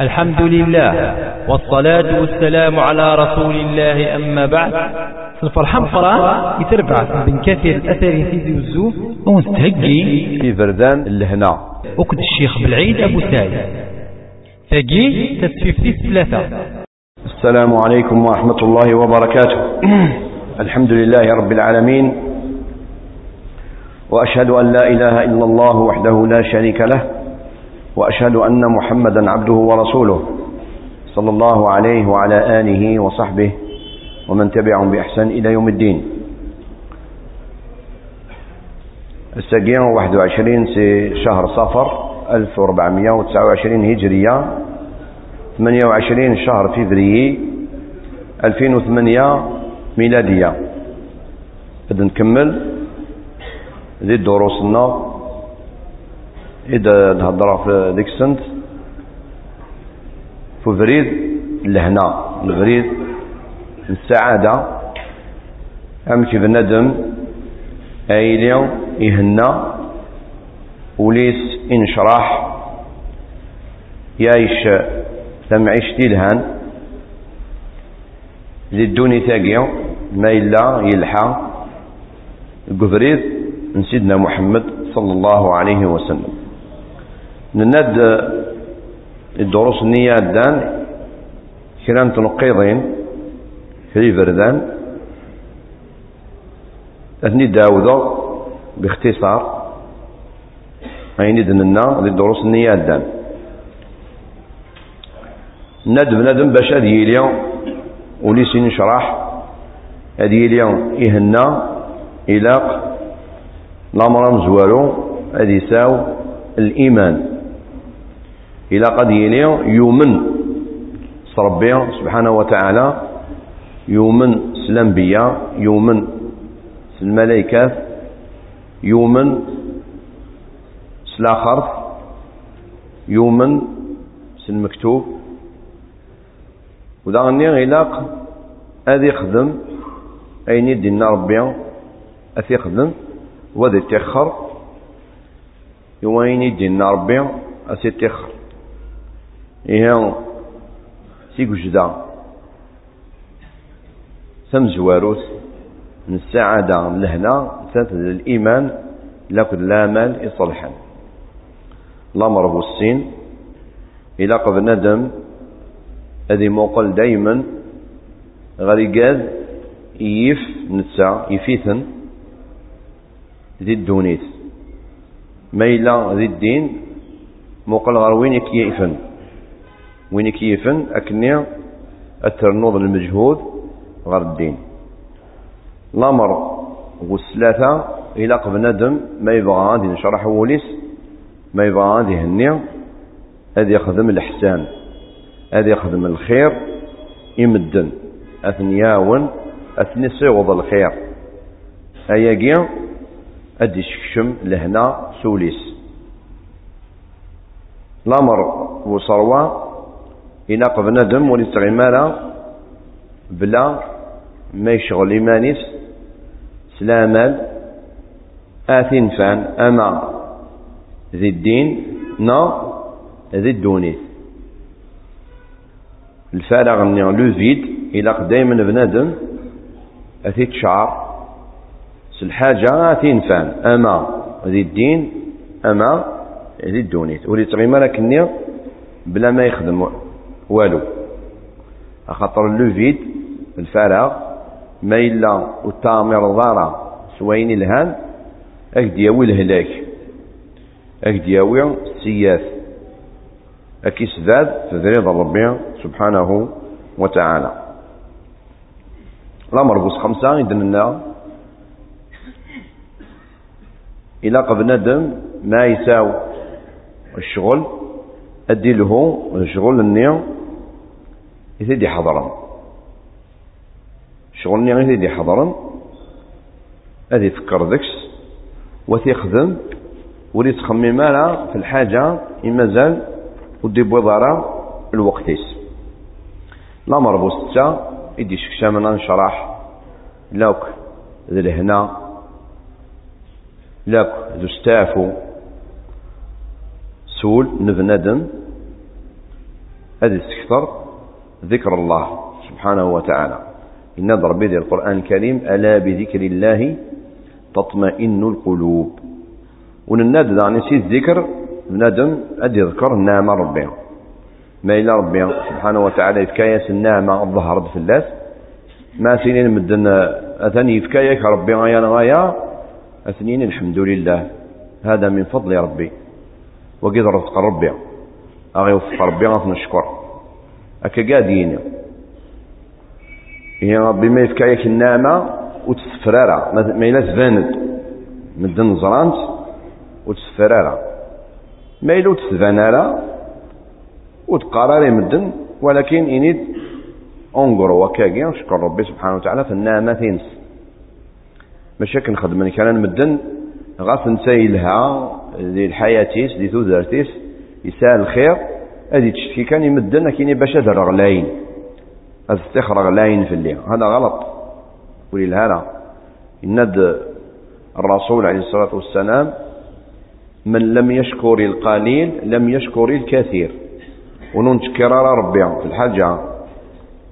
الحمد لله والصلاة والسلام على رسول الله أما بعد. الفرحة مقرأ يتربع بن كثير الأثر في الزوف ونستهجي في بردان اللهنا وكد الشيخ بالعيد أبو سعيد. تجي تسفيف ثلاثة السلام عليكم ورحمة الله وبركاته. الحمد لله رب العالمين وأشهد أن لا إله إلا الله وحده لا شريك له وأشهد أن محمدا عبده ورسوله صلى الله عليه وعلى آله وصحبه ومن تبعهم بإحسان إلى يوم الدين. السجين 21 سي شهر صفر 1429 هجرية 28 شهر فيفري 2008 ميلادية. بدنا نكمل. ذي دروسنا إذا نهضر في ديك السنت في فريد لهنا الفريد السعادة أمشي بندم أيلي يهنا وليس إنشراح. يعيش تمعيش تلهان للدوني تاقيا ما إلا يلحى. قفريد نسيدنا محمد صلى الله عليه وسلم. نند الدروس النية الدان كران تنقيضين في بردان أثني داوذة باختصار. أين دننا للدروس النية الدان. ندم ندم باش هذه اليوم وليس نشرح. هذه اليوم إهنا إلاق الأمر مزوالو هذه ساو الإيمان. إلى قد يلي يومن ربي سبحانه وتعالى يومن الأنبياء يومن الملائكة يومن الآخر يومن المكتوب ودا غني غلاق هذا يخدم أين يدينا ربي أث يخدم وذي تيخر يوين يدينا ربي أث يتيخر إيه سمزواروس من السعادة من الهنا ثلاثة الإيمان لكن لا مال يصلحا الأمر السين. إلى قبل ندم. هذه موقل دايما. غريقاد يف نتسع. يفيثن. ذي الدونيت. ميلا ذي الدين. موقل غروين يكيفن وين كيفن أكني الترنوض المجهود غير الدين. الأمر والثلاثة إلى قبل ندم ما يبغى غادي نشرح وليس ما يبغى غادي يهني هذا يخدم الإحسان هذا يخدم الخير. يمدن أثنياون أثني صيغض الخير. أياقي أدي شكشم لهنا سوليس. الأمر وصروة قبل ندم وليستغمالا بلا ما يشغل إيمانيس سلامال آثين فان أما ذي الدين نا ذي الدونيث الفارغ لو فيد إلى دايما بنادم أثي تشعر الحاجة أثين فان أما ذي الدين أما ذي الدونيث ولي تغيما لكني بلا ما يخدم. والو. خاطر لو فيد الفراغ ما إلا وتامر ضارة سوين الهان أكد ياوي الهلاك. أكد ياوي السياف أكي سداد تدريض ربي سبحانه وتعالى. الأمر بوس خمسة إذن إلى قبل ندم ما يساو الشغل أدي له الشغل النية يتدي حضرا. شغل النية يتدي حضرا. هذه يفكر ذكس. وتيخدم ولي تخمم في الحاجة. يمازال ودي بوضارة. الوقتيس لا مربو ستة يدي شكشامنا نشرح لوك ذي الهنا لوك ذو ستافو. سول نبندم هذا استكثر ذكر الله سبحانه وتعالى. إن ضرب ذي القرآن الكريم ألا بذكر الله تطمئن القلوب. ونناد يعني سي الذكر بنادم أدي يذكر النعمة ربي. ما إلا ربي سبحانه وتعالى يتكايس النعمة الظهر الناس. ما سنين مدن أثني يتكايك ربي غايا غايا أثنين الحمد لله. هذا من فضل ربي. وقد رزق ربي. أغي وفق ربي غاث نشكر. قادين يا ربي ما يفكايك النعمة وتسفرارا ما إلا تباند مدن زرانت وتسفرارا ما إلا تسفانارا وتقرار مدن ولكن إنيد أنقر وكاقي شكر ربي سبحانه وتعالى في النعمة تنس ماشي كنخدم كان مدن غاف نسايلها ذي الحياتيس ذي ثوذرتيس يسال الخير. هذه تشتكي كان يمدن كيني باش هذا رغلاين هذا استخر رغلاين في الليل. هذا غلط. وللهلا إند الرسول عليه الصلاة والسلام من لم يشكر القليل لم يشكر الكثير. وننشكر ربي في الحاجة.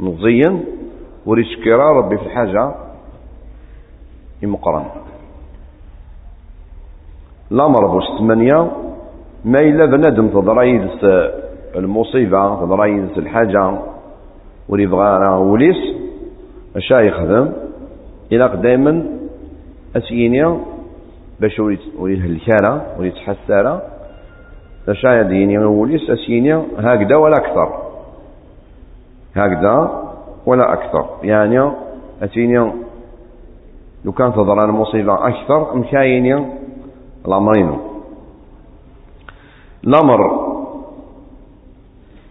نظيا وريشكر ربي في الحاجة. مقرن الأمر بوش ثمانية ما إلا بنادم تضرى المصيبة تضرى الحاجة وريبغى وليس أشا يخدم. إلا دائما أسيني باش وريد الكارة وريد حسارة. أشا يديني وليس أسيني هكذا ولا أكثر. هكذا ولا أكثر. يعني أتيني لو كان تضرى المصيبة أكثر مكايني الأمرين. الأمر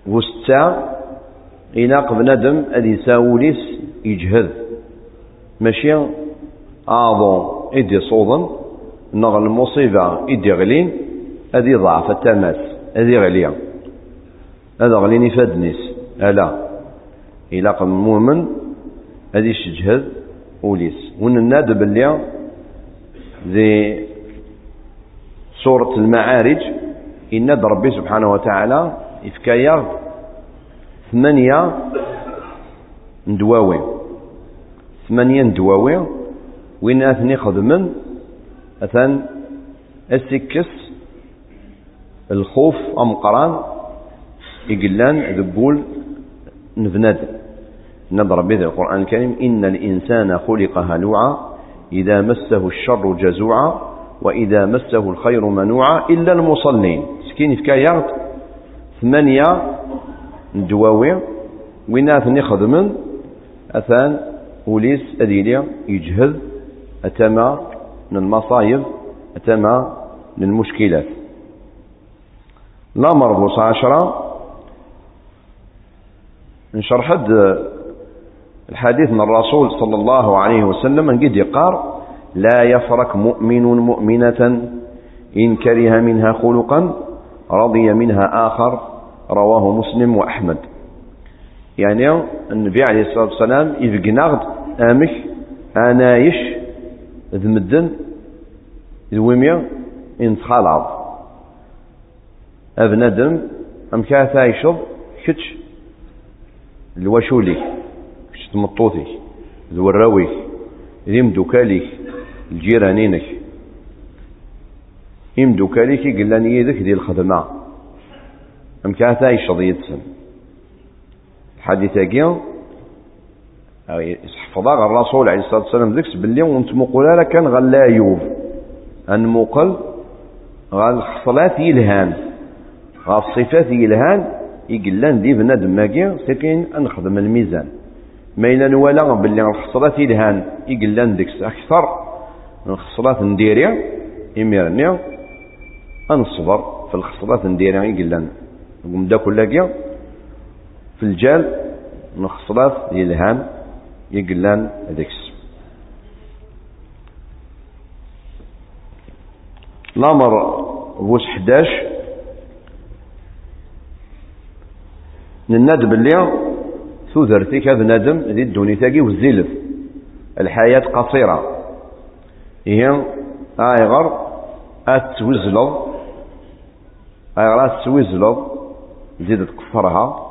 وستا إلاق بنادم أدي ساوليس يجهد ماشي؟ أعظم إدي صوضا نغ المصيبة إدي غلين أدي ضعف التماس أدي غليا. هذا غليني فادنيس ألا. إلاق المؤمن أدي شجهد وليس. ونناد باللي ذي سورة المعارج إن ربي سبحانه وتعالى إفكايا ثمانية ندواوي. ثمانية ندواوي. وين أثني خدمن؟ أثن السكس الخوف أمقران يقلان ذبول نبند نضرب به القرآن الكريم إن الإنسان خلق هلوعا إذا مسه الشر جزوعا وإذا مسه الخير منوعا إلا المصلين. سكين في كايات ثمانية دواوي وينات خدمن؟ أثان وليس أتما من المصايب أتما من المشكلات لا مربوص عشرة. نشرح الحديث من الرسول صلى الله عليه وسلم من قد يقار لا يفرك مؤمن مؤمنة إن كره منها خلقا رضي منها آخر. رواه مسلم وأحمد. يعني النبي عليه الصلاة والسلام إذ قناغد آمك أنايش ذ مدن ذ وميا إن تخالعض أبندم أم كاثا يشض كتش الوشولي كتش تمطوثي ذو الروي ذي مدوكالي الجيرانينك إمدوكاليك قلان يدك دي أم كاتا يشض يدسن الحديث أكيا يحفظها الرسول عليه الصلاة والسلام ذكس باللي وانت مقول كان غلا يوب أن مقل غال الصلاة يلهان غال الصفات يلهان يقلان دي بنادم ماكي سكين أنخدم الميزان. ما إلا نوالا باللي الخصلات يلهان يقلان ديكس أكثر. الخصلات نديريا إميرني أنصبر في الخصلات نديريا يقلن. نقوم دا كلاكيا في الجال من الخصلات يلهان يقلن ذيكس الأمر بوس 11 نناد باللي ثوثرتك هذا ندم ذي الدوني تاقي والزلف الحياة قصيرة. هي آيغر اتوزلض آيغر اتوزلض زيد تكفرها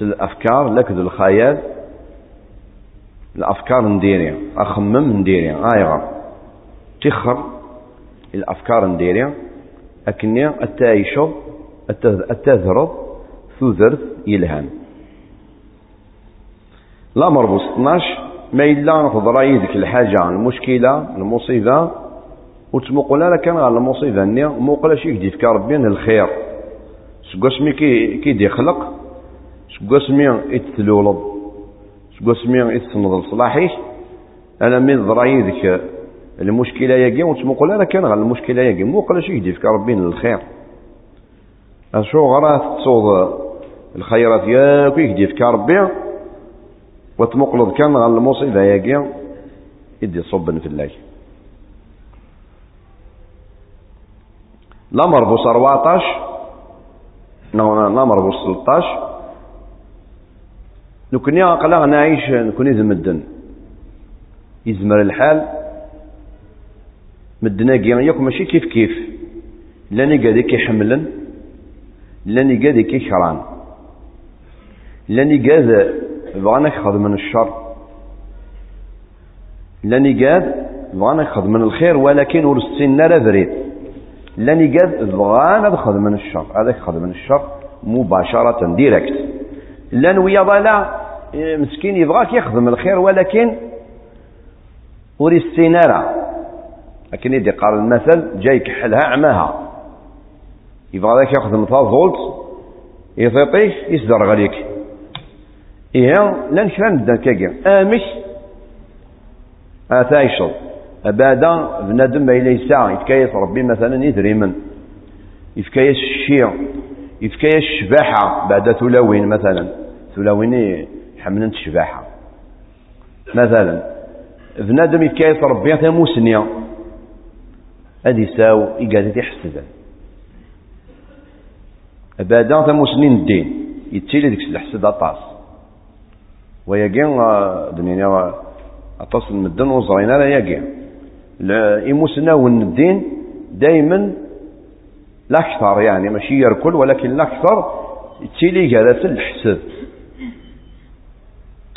الأفكار؟ لك ذو الخيال. الأفكار نديري أخمم نديري آيغا تخر. الأفكار نديري أكني التايشو التذرب ثذرت يلهان لا مربوط 12 ما إلا تضرى يدك الحاجة المشكلة المصيبة. وتمقل لك كان على المصيبة. ني موقلا شي يجي في ربي الخير. سقسمي كي كي دي خلق سقسمي يتثلولض سقسمي يتسند لصلاحيه أنا من ضرى يدك المشكلة يجي وتمقل لك كان على المشكلة يجي موقلا شي يجي في ربي الخير أشو غرات تصوض الخيرات ياك يهدي في ربي. وتمقلض كان على المصيبة يجي يدي صبن في الله لمر بو 14 بو 16 نكوني أقلا نعيش نكوني ذي مدن. يزمر الحال. مدنا ياك ماشي كيف كيف. لاني قادي كيحملن لاني قادي كيكران لاني قاد بغانا من الشر. لاني قاد بغانا من الخير. ولكن ورسلنا لا بريد. لاني قاد بغان هذا من الشر. هذا من الشر مباشرة ديركت لأن ويا ضلا مسكين يبغاك يخدم الخير ولكن وري السينارة لكن يدي قال المثل جاي يكحلها عماها. يبغى ذاك يخدم تازولت يطيطيه يصدر عليك إيه لأن شران نبدا كاكا آمش. آتايشل. أبادا بنادم ما إلا يسعى يفكايس ربي مثلا يدريمن. يفكايس الشيع. يفكايس الشباحة بعد ثلاوين مثلا. ثلاوين حملت الشباحة. مثلا بنادم يفكايس ربي ثموسنيا هذه ساو يقعد يحسد أبادا ثموسنين الدين. يتيلي ديك الحسد أطاس. ويقين دنيا أطاس المدن وزرين لا يقين. يمسناون الدين دائما الأكثر يعني ماشي يركل ولكن الأكثر تيلي جالس الحسد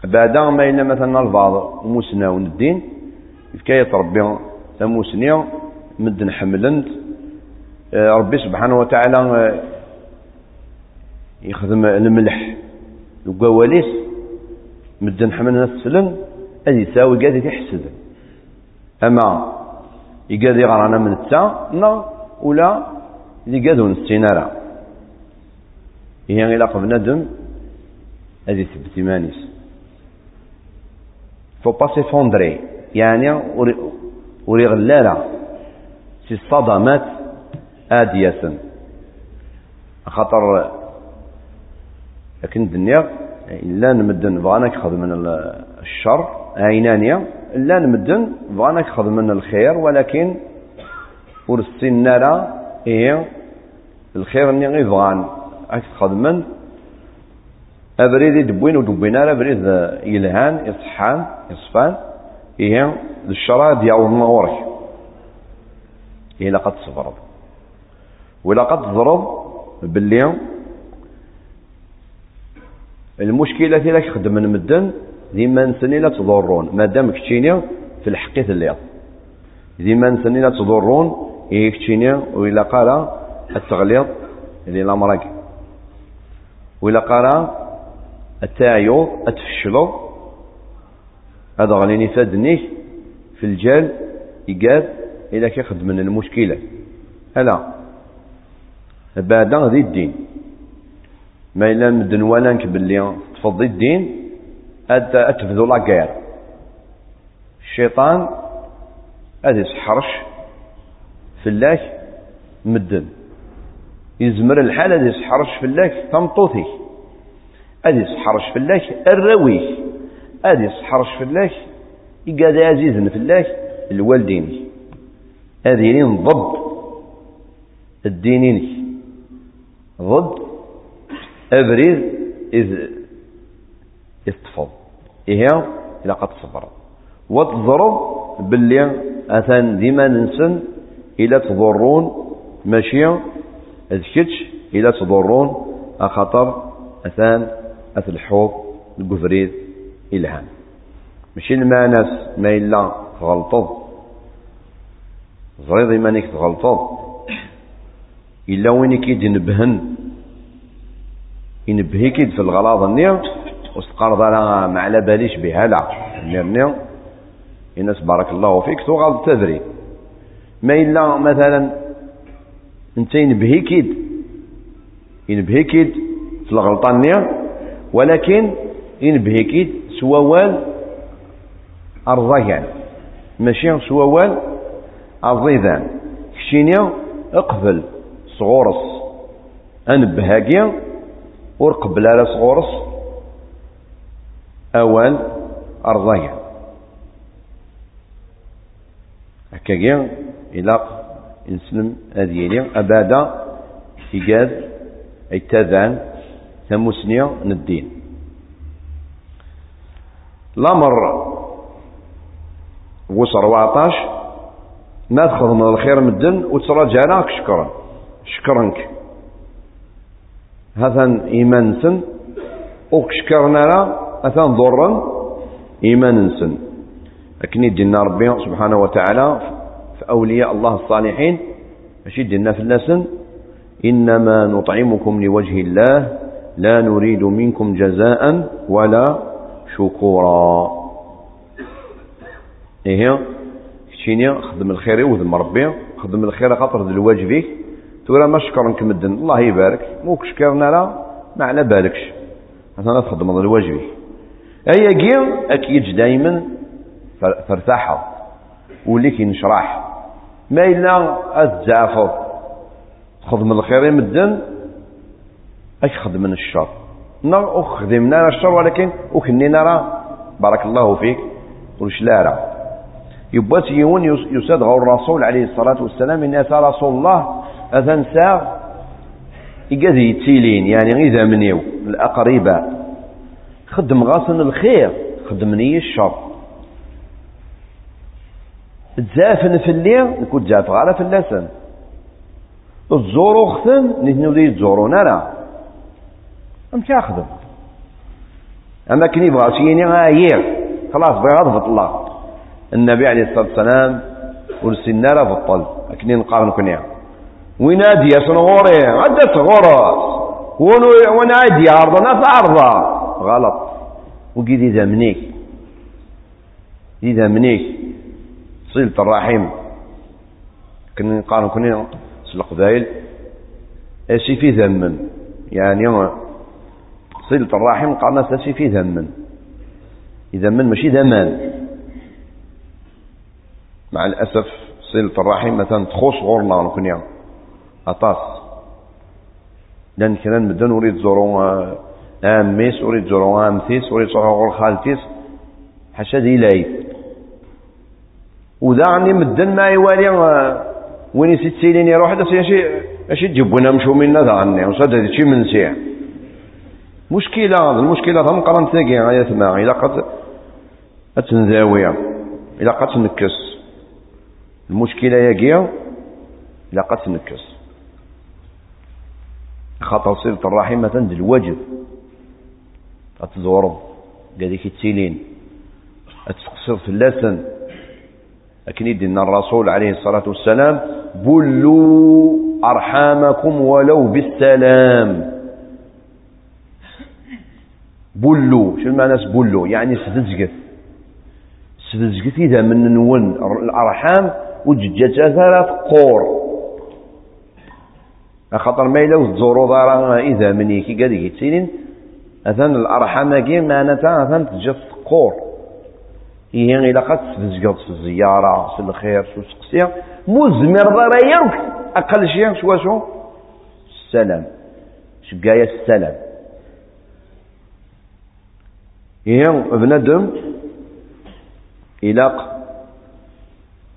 بعد ما إن مثلا البعض مسناون الدين كي ربي تموسنيا مدن حملند آه، ربي سبحانه وتعالى آه، يخدم الملح. وقواليس مدن حملنا السلم هذه تساوي قاعد يحسد أما يقاد يغرانا من التا نا ولا يقادون السينارة هي إلا قبل ندم هذه ثبت إيمانيس فو با سيفوندري يعني وري غلالة. سي الصدمات آدية. خاطر لكن الدنيا إلا نمدن بغانا كخذ من الشر. عينانيا لا نمدن بغانا من الخير ولكن ورسين نرى إيه الخير اللي غير بغان. من أبريد يدبوين ودبوين على أبريد يلهان يصحان يصفان إيه الشرع ديال النورك إيه لقد صبرد ولقد ضرب باللي المشكلة في لك خدم من مدن ديما نسني لا تضرون. مادام كتشيني في الحقيقة الليض ديما نسني لا تضرون. إيه كتشيني وإلا قال التغليظ اللي لا مرق وإلا قال التعيو أتفشلو هذا غنيني فادنيه في الجال يقال إذا كيخدم من المشكلة. ألا. بعد ذي الدين. ما إلا مدن ولانك باللي تفضي الدين. أتبذو لاكير الشيطان أدي سحرش في الله مدن. يزمر الحال أدي سحرش في الله تمطوثي. أدي سحرش في الله الروي. أدي سحرش في الله يقاد في الله الوالدين. هذين ضد الدينين. ضد أبريز إذ يتفض إيه إلا قد صبر. وتضرب باللي أثان ديما ننسن إلى تضرون ماشي أذكتش إلى تضرون أخطر أثان أتلحوظ القفريد إلهام. ماشي المانس ما إلا تغلطض. ظريض إيمانك تغلطض. إلا وين كيد ينبهن ينبهي كيد في الغلاظ النير وستقرض على ما على باليش بها لا. النير الناس بارك الله فيك. تغلط تدري. ما إلا مثلا انت ينبهي كيد. ينبهي كيد في الغلطة النير ولكن ينبهي كيد سوال أرضيان ماشي سوال أرضيذان كشينيا اقبل صغورس. أنبهاكيا ورقبل على صغورس. أوان أرضيان هكاكيا إلا نسلم هذه أبدا إيجاز أي تذان ثموسنيا ندين. الأمر وصر 14 ما تخدم الخير مدن وتراجع لك شكرا شكرنك. هذا إيمان سن. وكشكرنا لا. أثان ضرا إيمان سن. لكن يدينا ربي سبحانه وتعالى في أولياء الله الصالحين. ماشي يدينا في اللسن إنما نطعمكم لوجه الله. لا نريد منكم جزاء ولا شكورا. إيه كشيني خدم الخير وذم ربي. خدم الخير خاطر ذي الواجبك تقول ما شكرا مدن الله يبارك. موك شكرنا لا ما على بالكش. مثلا تخدم ذي الواجبك أي جيم أكيد دايما فرتاحة. وليك نشرح ما إلا أتزعفض خدم الخير مدن أك خدم من الشر؟ نا أخدمنا الشر ولكن أكني نرى. بارك الله فيك. وش لا يبات يون يصدغ الرسول عليه الصلاة والسلام إن أتى رسول الله. أذن ساغ. يقضي يتيلين يعني إذا منيو. الأقرباء. خدم غاصن الخير خدمني الشر. تزافن في الليل نكون تزاف غالا في اللسن الزورو ختم نتنو ذي الزورو لا أم تاخذه أما كني يبغى شيني غاير. خلاص بغض بطلع النبي عليه الصلاة والسلام ورسلنا له بطل أكني نقارن كنيا. وين أدي؟ غوري؟ عدت غورس وأنا أدي عرضة ناس عرضة غلط. وقيد إذا منيك. إذا منيك. صلة الرحم. كنا نقارن كنيا سلق ذايل. أشي في ذمن. يعني صلة الرحم قالنا تسي في ذم إذا من ماشي ذمان مع الأسف صلة الرحم مثلا تخص غورنا نكون أطاس. لأن كنا مدن أريد زورو أميس أريد زورو أمثيس أريد زورو غور خالتيس حاشا دي لاي وذا عني مدن ما يوالي وين ست يروح هذا شي أشي تجيبونا مشو منا ذا عني وصد هذا شي منسيه مشكلة المشكلة هم قرن تاقي غاية ثما إلا قد أتنزاوية إلا قد تنكس. المشكلة يقيا إلا قد تنكس. خاطر صلة الرحم مثلا دي أتزورب قاديك التيلين أتقصر في اللسن. لكن يدنا الرسول عليه الصلاة والسلام بلوا أرحامكم ولو بالسلام. بولو شنو معنى بولو يعني سدزقت. سدزقت إذا من نون الأرحام وجدت ثلاث قور. خاطر ما إلا وتزورو دارا إذا مني. كي قد يتسينين أثن الأرحام معناتها أثن تجد قور. هي إلا قد تزقط في الزيارة في الخير في السقسية. مزمر ضرا أقل شيء شو شو؟ السلام. شقايا السلام؟ هي بنادم إلاق.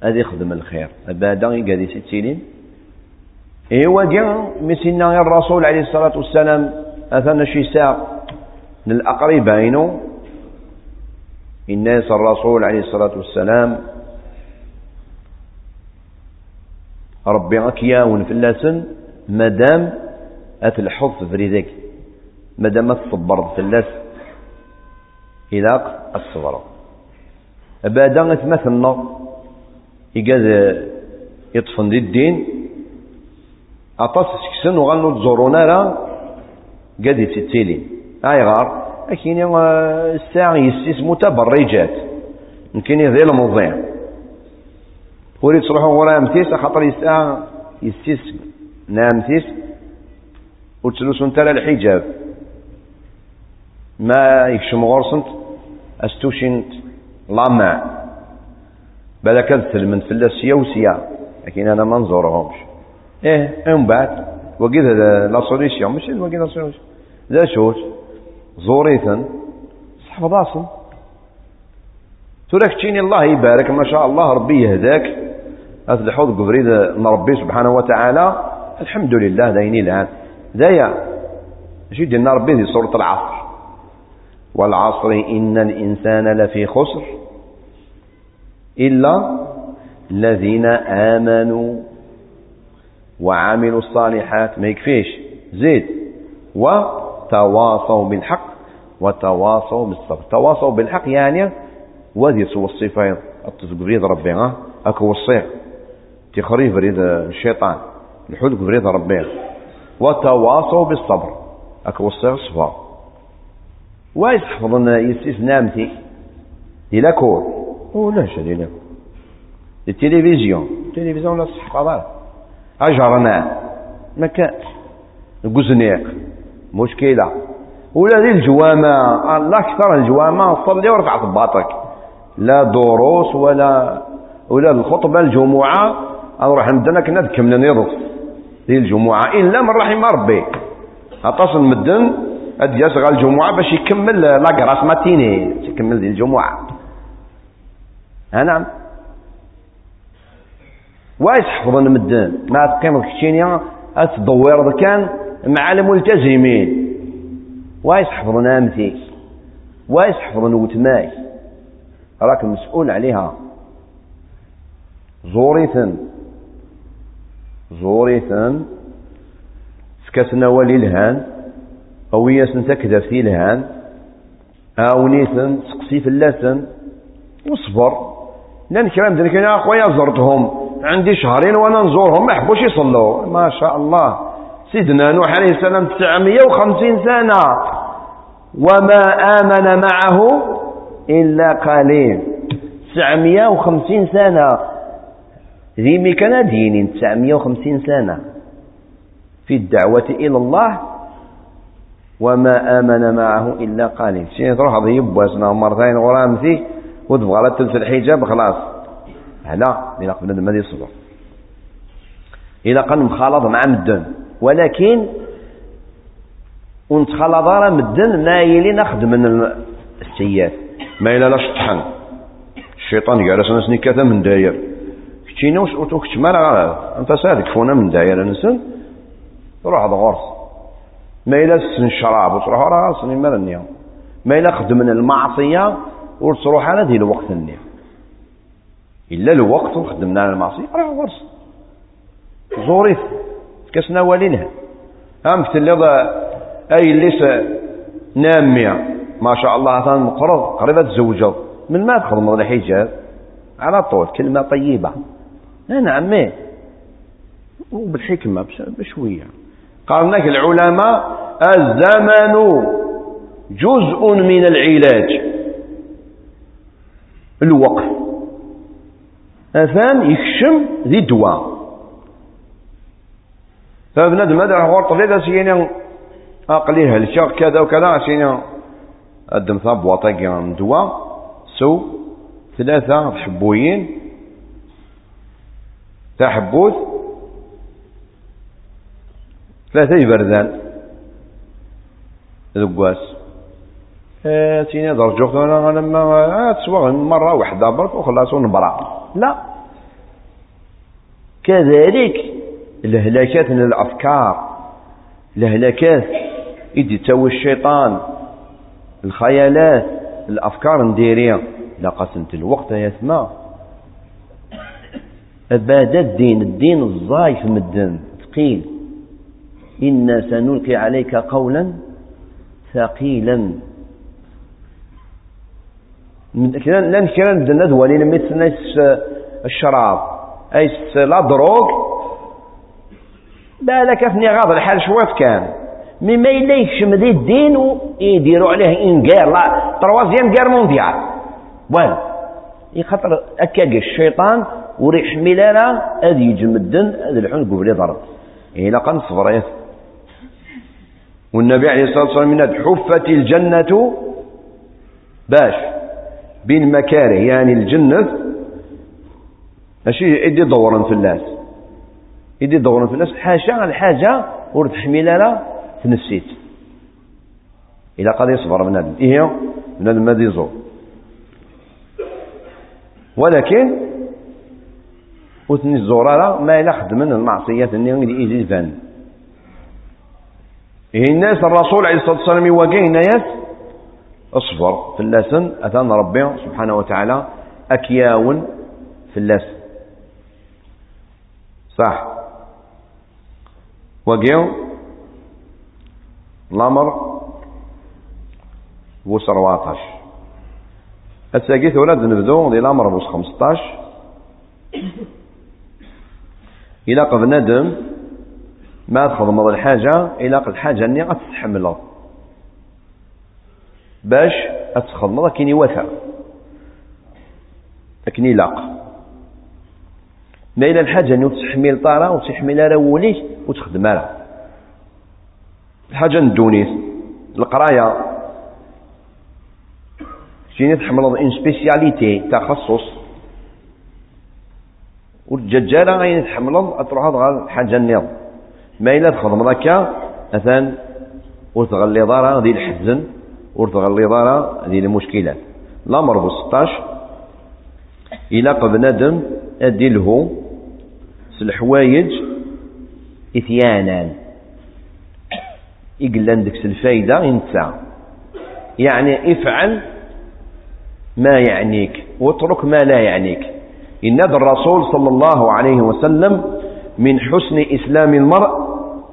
هذا يخدم الخير. بعد قاعد ستين إيوا جا مسنا الرسول عليه الصلاة والسلام أثنى شي ساعة من الأقربين الناس الرسول عليه الصلاة والسلام ربي أكياون في اللسن مادام أتلحظ فريدك مادام تصبر فلاس إلاق الصبر أبدا أتمثلنا إيقاد يطفن دي الدين. أطاس سكسن وغنو تزورونا لا قد يتتيلين أيغار لكن الساعة يسيس متبرجات. يمكن يذيل الموضوع. وريد تروحوا ورا امتيس خاطر الساعة يسيس نامتيس وتسلسوا انت الحجاب. ما يكشم غرسنت استوشنت لامع بلا كذا من فلاسية وسيا. لكن أنا ما نزورهمش. إيه من بعد. وقيد لا سوليسيون مش وقيد لا سوليسيون لا شوت صحب راسن تراك تشيني الله يبارك ما شاء الله ربي يهداك. أتلحوظ قبريد ربي سبحانه وتعالى. الحمد لله دايني الآن. دايا شو دينا ربي في سورة العصر. والعصر إن الإنسان لفي خسر. إلا الذين آمنوا وعملوا الصالحات. ما يكفيش زيد. وتواصوا بالحق وتواصوا بالصبر. تواصوا بالحق يعني وذي سوى الصفات التزقريد ربي ها؟ أكو الصيغ تخريف بريد الشيطان. الحدق بريد ربي. وتواصوا بالصبر. أكو الصيغ صفا وايش حفظنا يسيس نامتي إلى كور. ولا شدي لك التلفزيون. التلفزيون لا صح قضاء أجرنا مكان قزنيق مشكلة. ولا ذي الجوامع الله أكثر الجوامع صلي ورفع طباطك. لا دروس ولا ولا الخطبة الجمعة. أروح عندنا كنا كملنا نيض ذي الجمعة إلا من رحم ربي. أتصل مدن أدي يسغى الجمعة باش يكمل لاكراس ماتيني يكمل ذي الجمعة. ها نعم. وايش حفظنا مدن ما تقيم كشينيا أتدور كان مع الملتزمين. وايش حفظنا أمتي وايش حفظنا وتماي. راك مسؤول عليها. زوريثن زوريثن. سكتنا ولي الهان أو ياسن تكذب في الهان أونيثن سقسي في اللسن وصبر. لأن كلام ذلك يا أخويا زرتهم. عندي شهرين وأنا نزورهم ما يحبوش يصلوا. ما شاء الله. سيدنا نوح عليه السلام 950 سنة وما آمن معه إلا قليل. 950 سنة. ذي كان دين 950 سنة. في الدعوة إلى الله وما آمن معه إلا قليل. شيء تروح هذا يبوسنا مرتين غرام فيه وتبغى تلف الحجاب خلاص. هلا إلى قبل ما يصبر. إلى قال مخالط مع مدن. ولكن ونتخلط راه مدن ما يلي نخدم من السيات ما إلا لا شطحن. الشيطان قال سنة سنكة من داير. كتشينا وش كتشمال أنت سادك فونا من داير نسن روح هذا غرس. ما إلا سن شراب وتروح راه سن مال النيوم ما إلا خدم من المعصية وتروح على ذي الوقت النيوم إلا الوقت وخدمنا على المعصية. راه غرس. زوريت كسنا والينها هم اللي أي اللي نامية. ما شاء الله ثان مقرض قريبة تزوجوا من ما تخدم الحجاب على طول كلمة طيبة. نعم إيه. وبالحكمة بشوية. قال لك العلماء الزمن جزء من العلاج. الوقت أفهم يكشم ذي دواء. فبنادم هذا هو طبيعة سينا أقليها الشاق كذا وكذا سينا قدم ثاب وطاقي دواء سو ثلاثة حبويين تحبوث ثلاثة يبردان ذقواس تيني درجوك أنا لما آه تسوى مرة واحدة برك وخلاص ونبرع. لا. كذلك الهلاكات من الأفكار الهلاكات يدي تسوي الشيطان الخيالات الأفكار نديريها. لا قسمت الوقت يا ثما أباد الدين الدين الزايف من الدين ثقيل. إنا سنلقي عليك قولا ثقيلا. لأن كرا ندنا دوالين مثل الشراب أي لا دروغ بالك افني غاض الحال شوات كان. مي ما الا يكشم ذي الدين ويديروا عليه إنكار لا تروازيام كار مونديال والو يخطر أكا الشيطان وريح ميلانا هذ يجمدن هذا الحون قبل ضرب. إلا قن صبريت والنبي عليه الصلاة والسلام من حفت الجنة باش بين مكاره يعني الجنة ماشي يدي دورا في الناس. يدي دورا في الناس. حاشا الحاجة ورد حميلة تنسيت إلى قد يصبر من هذا. إيه؟ من هذا يزور ولكن وثني الزرارة ما إلا خدمن المعصية اللي إيزي فان إيه الناس الرسول عليه الصلاة والسلام يواجه ناس اصبر في اللسن أثان ربي سبحانه وتعالى أكياون في اللسن صح. وقيو الأمر بوس 14 الساقيت ولاد نبدو دي الأمر بوس 15 إلا قد ندم ما تخدمض الحاجة إلا قد الحاجة أني غتتحملها باش أتخدمض كين يوثى لكن يلاق ما إلا الحاجة أني تحمل طارة وتحمل راه وليك وتخدم راه الحاجة ندونيس القراية. شيني تحمل إن سبيسياليتي تخصص. والججالة غين تحملض أتروح غير حاجة النظ ما إلا تخدم هكا مثلا وتغلي ضارة ذي الحزن وتغلي ضارة ذي المشكلات. الأمر ب 16 إلا بنادم أدي له الحوايج إثيانا. يقل عندك الفايدة ينسى يعني افعل ما يعنيك واترك ما لا يعنيك. إن الرسول صلى الله عليه وسلم من حسن إسلام المرء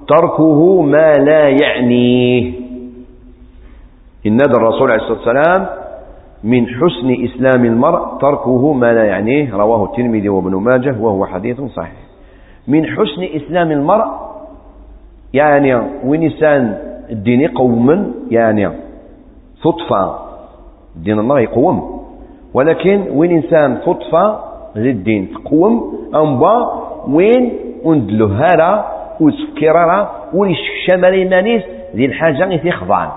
تركه ما لا يعنيه إن الرسول عليه الصلاة والسلام من حسن إسلام المرء تركه ما لا يعنيه رواه الترمذي وابن ماجه وهو حديث صحيح. من حسن إسلام المرء يعني ونسان الدين قوما يعني صدفة. دين الله يقوم ولكن وين إنسان صدفة ذي الدين تقوم أنبا وين وندلو هارا وتفكيرا وليشكشمر مانيس ذي الحاجة غي خضعان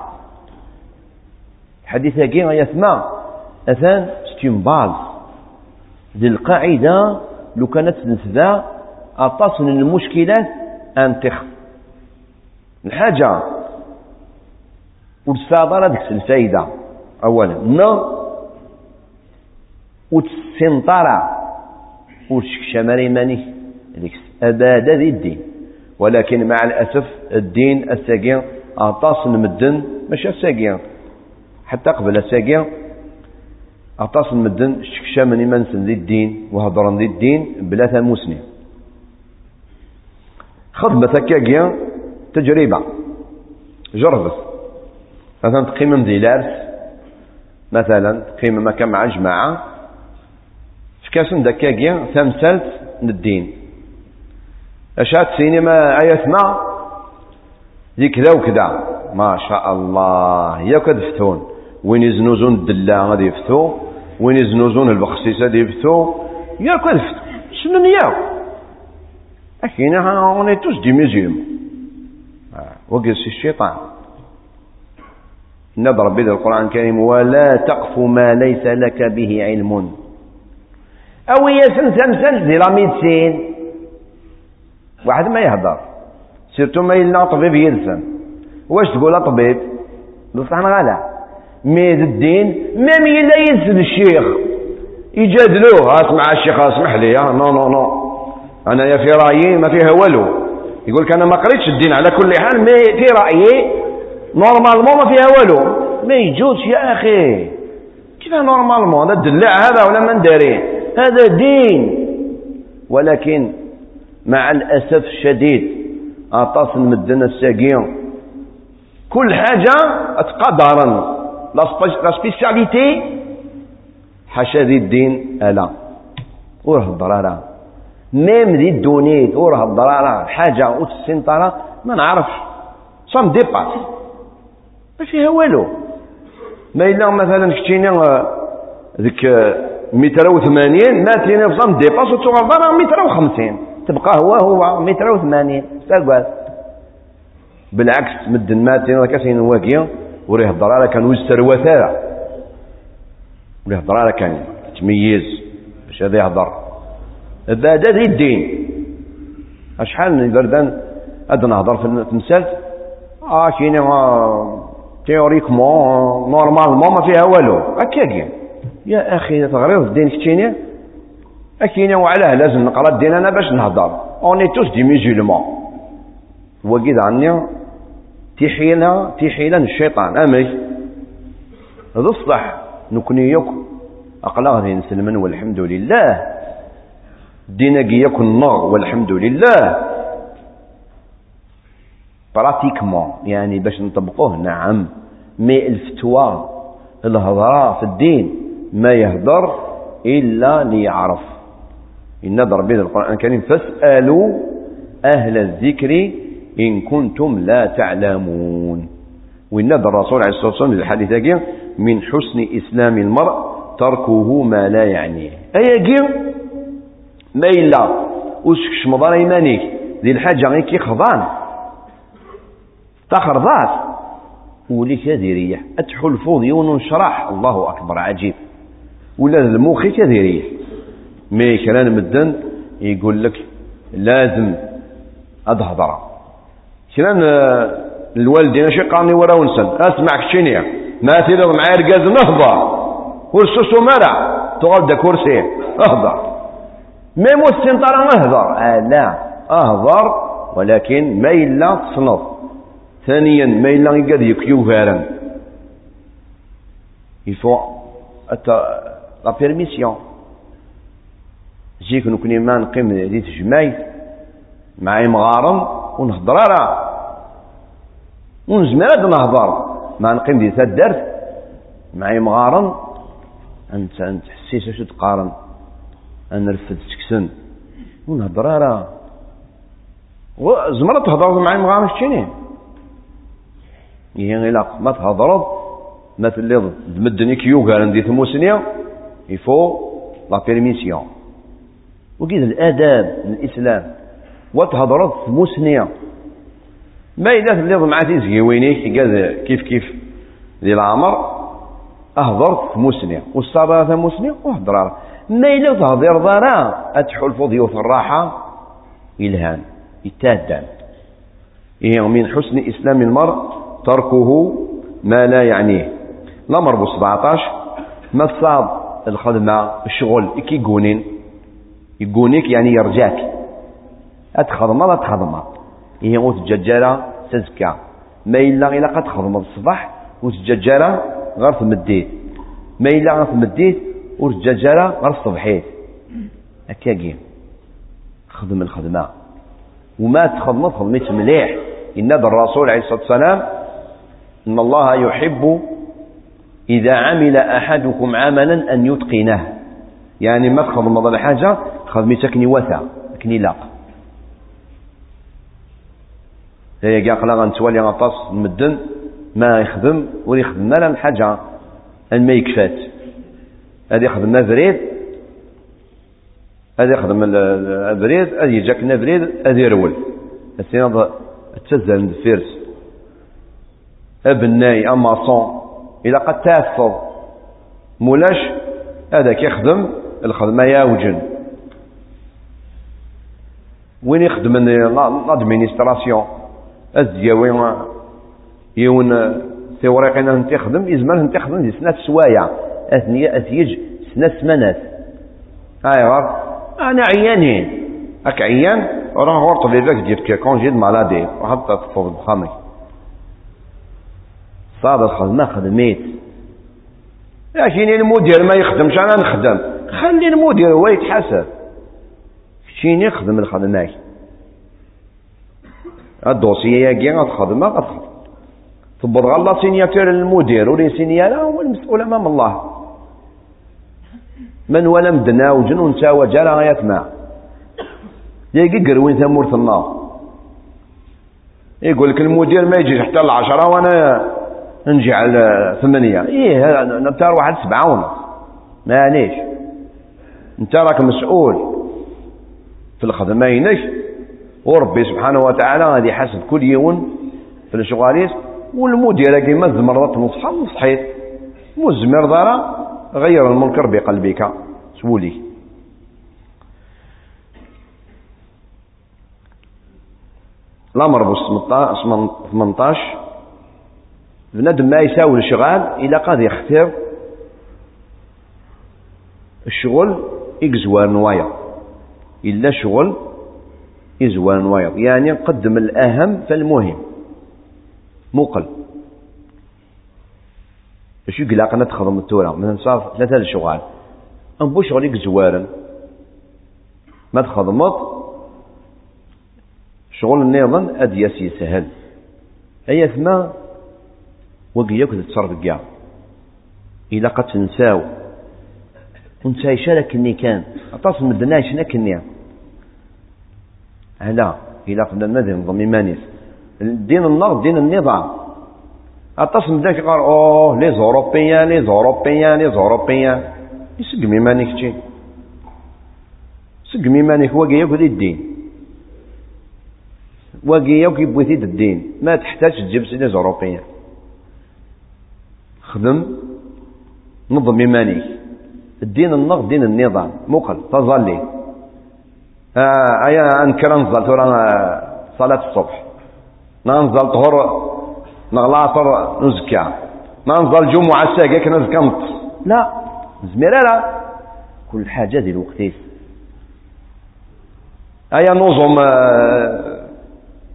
الحديث هكي غيثما أثان ستيم باز ذي القاعدة لو كانت نتذا أطاس من المشكلات أن تخ. الحاجة. والصادرة ديك الفايدة أولا. نا. وتسنطرة وشكشمر ماني ديك أبدا ذي الدين. ولكن مع الأسف الدين الساقين. أعطاس المدن مش الساقين. حتى قبل الساقين. أعطاس المدن شكشا إيمانسن ذي الدين. وهضرا ذي الدين بلا ثموسني خدمة هكاكيا تجربة. جربت. مثلا تقيم ذي لارس مثلا تقيم مكان مع جماعة. فكاسن دكاكيا تمثلت للدين أشات سينما آياتنا ذي كذا وكذا. ما شاء الله. يا كدفتون وين يزنوزون الدلا غادي يفتو. وين يزنوزون البخسيس غادي يفتو. يا كدفتو شنو نيا أكينا اون توس دي ميزيوم وقس الشيطان. نضرب به القرآن الكريم ولا تقف ما ليس لك به علم. أو يسن سمسن دي لا ميدسين واحد ما يهضر سيرتو ما يلنا طبيب يلسن. واش تقول طبيب؟ بصح غلا ميد الدين ما يلا يلسن الشيخ. يجادلوه. أسمع الشيخ أسمح لي. non non non. أنا يا في رأيي ما فيها والو يقول أنا ما قريتش الدين على كل حال mais في رأيي normalement ما فيها والو ما يجوز يا أخي. كيف normalement هذا الدلاع هذا ولا من دارين هذا دين. ولكن مع الأسف الشديد أطاس المدن الساقين كل حاجة تقدرا لا سبيسياليتي حاشا ذي الدين ألا. وراه الضرارة. ميم ذي الدونيت وراه الضرارة حاجة وتسنطرة ما نعرفش. صام ديباس ما فيها والو. ما إلا مثلا كتينا ذيك متر وثمانين ما تينا بصام ديباس وتوغل ضرر متر وخمسين. تبقى هو هو متر وثمانين. تقعد بالعكس مدن ماتين كاسين واقيا وريه الضرارة كان ويستر وثارة وريه الضرارة كان تميز باش هذا يهضر. بعد هذا الدين. أشحال من بردان هذا نهضر في المثال آه كاين تيوريكمون نورمالمون ما فيها والو. هكا يا أخي تغريض الدين كتيني اكيني وعلاه لازم نقرأ الدين أنا باش نهضر. اوني توس دي ميزولمون وقيد عني تيحيلها تيحيلا الشيطان. أمي. هذا الصح نكوني يك اقلا غادي نسلمن والحمد لله. ديناكي يكون النار والحمد لله. براتيكمون يعني باش نطبقوه نعم. مي الفتوى الهضرة في الدين ما يهدر إلا ليعرف. إن ضربين القرآن الكريم فاسألوا أهل الذكر إن كنتم لا تعلمون. وإن الرسول عليه الصلاة والسلام الحديث من حسن إسلام المرء تركه ما لا يعنيه أي ما إلا وسكش مضار إيمانيك ذي الحاجة غير كي خضان تخرضات وليك هذه أتحل فوض شرح الله أكبر عجيب ولا المخي كذي مي كلام مدن يقول لك لازم أظهر كلام الوالدين شي قاني ورا ونسن اسمع كشينيا ما تيرض معايا رقاز نهضر ورسوسو مرع تغلد كرسي اهضر ميمو السنطرة أهضر. آه لا أهضر ولكن ما إلا تصنف. ثانيا ما إلا يقاد يكيو il faut la permission. جيك نكوني ما نقيم دي تجمعي معايا مغارم ونهضر راه ونزمر هاد نهضر ما نقيم دي تدرت معايا مغارم أنت أنت حسيت اش تقارن نرفد تكسن. ونهضر راه زمرة تهضر معايا مغارم شتيني هي غير ما تهضرض ما تلي تمدني كيوغا ندي ثموسنيا يفو لا بيرميسيون وكيد الآداب الإسلام. وتهضرت مسنيه ما إذا تبليض مع تيزكي وينيك كيف كيف ذي العمر أهضرت مسنيه والصباح مسنيه وهضر ما إلا تهضر ضرا اتحل فضيوث الراحة الهان يتادان إيه من حسن إسلام المرء تركه ما لا يعنيه. الامر ب 17 ما تصاب الخدمة الشغل كي يقولين يقونيك يعني يرجاك. أتخدم لا تخدم. إيه وتججرة تزكى. ما إلا إلا قد تخدم الصباح وتججرة غير تمديت ما إلا غير تمديت وتججرة غير الصبحيت هكاكي خدم الخدمة. وما تخدم خدمت مليح. إن الرسول عليه الصلاة والسلام إن الله يحب إذا عمل أحدكم عملا أن يتقنه. يعني ما تخدم هذا الحاجة خدمتك كني وثا كني لاق. هي كاع قلا غنتوالي غطاس المدن ما يخدم ولا يخدم لا حاجة ما يكفات هذا يخدم بريد هذا يخدم البريد هذا يجاك بريد هذا يرول السيناد تسزل الفيرس ابناي اماسون اذا قد تافض مولاش هذاك يخدم الخدمة ياوجن وين يخدم لادمينستراسيون الزياوي يون تيوريقين انت تخدم يزمر انت تخدم دي سنة سوايع. أثنية أثيج. هاي غار أنا عيانين أك عيان؟ وراه غور طبيبك جيب كونجي مالادي. وحتى تفوض بخامي صاد الخدمة خدميت لكن المدير ما يخدمش أنا نخدم. خلي المدير هو يتحاسب. شين يخدم الخدمة؟ الدوسية ياكي غتخدمها غتخدم. تبض غلا سينياتور المدير ولين سينيالا هو المسؤول أمام الله. من ولا مدنا وجنون تاوى جالا غايات ما يجي قروين ثمورة النار يقول لك المدير ما يجيش حتى العشرة وأنا نجي على ثمانية. إيه انت واحد سبعة ونص معليش انت راك مسؤول. في الخدمة ينش وربي سبحانه وتعالى غادي يحاسب كل يوم في الشغاليس. والمدير كيما زمرضت نصحى نصحيت مزمر دارا غير المنكر بقلبك. سولي الامر بو 18 بنادم ما يساوي الشغال إلى قاد يختار الشغل يقزوار نوايا. إلا شغل يزوار نوايا. يعني نقدم الأهم فالمهم. موقل باش يقلقنا تخدم التورا. من صار ثلاثة الشغال. أنبو شغلك زوارا ما تخدمت. شغل النظام أدياس يسهل أي ثما وقياك تتصرف كاع إلا قد تنساو. ونساي شارك كني كان. أتصل مدناش كني؟ هلا إلا قد نمذن نظام إيمانيس دين النار دين النظام. أتصل ذاك قال أوه لي زوروبيان لي زوروبيان لي زوروبيان يسقمي مانيك تشي سقمي مانيك هو ياك الدين واقي ياك يبوثي الدين ما تحتاج تجيب سيدي زوروبيان خدم نظم إيمانيك الدين النقد دين النظام مقل تظلي آه أيا أنكر نزل ترى صلاة الصبح ننزل طهر نغلاطر نزكى ننزل جمعة ساقك نزكى نط لا. زميرة لا كل حاجة دي الوقتيس أيا نظم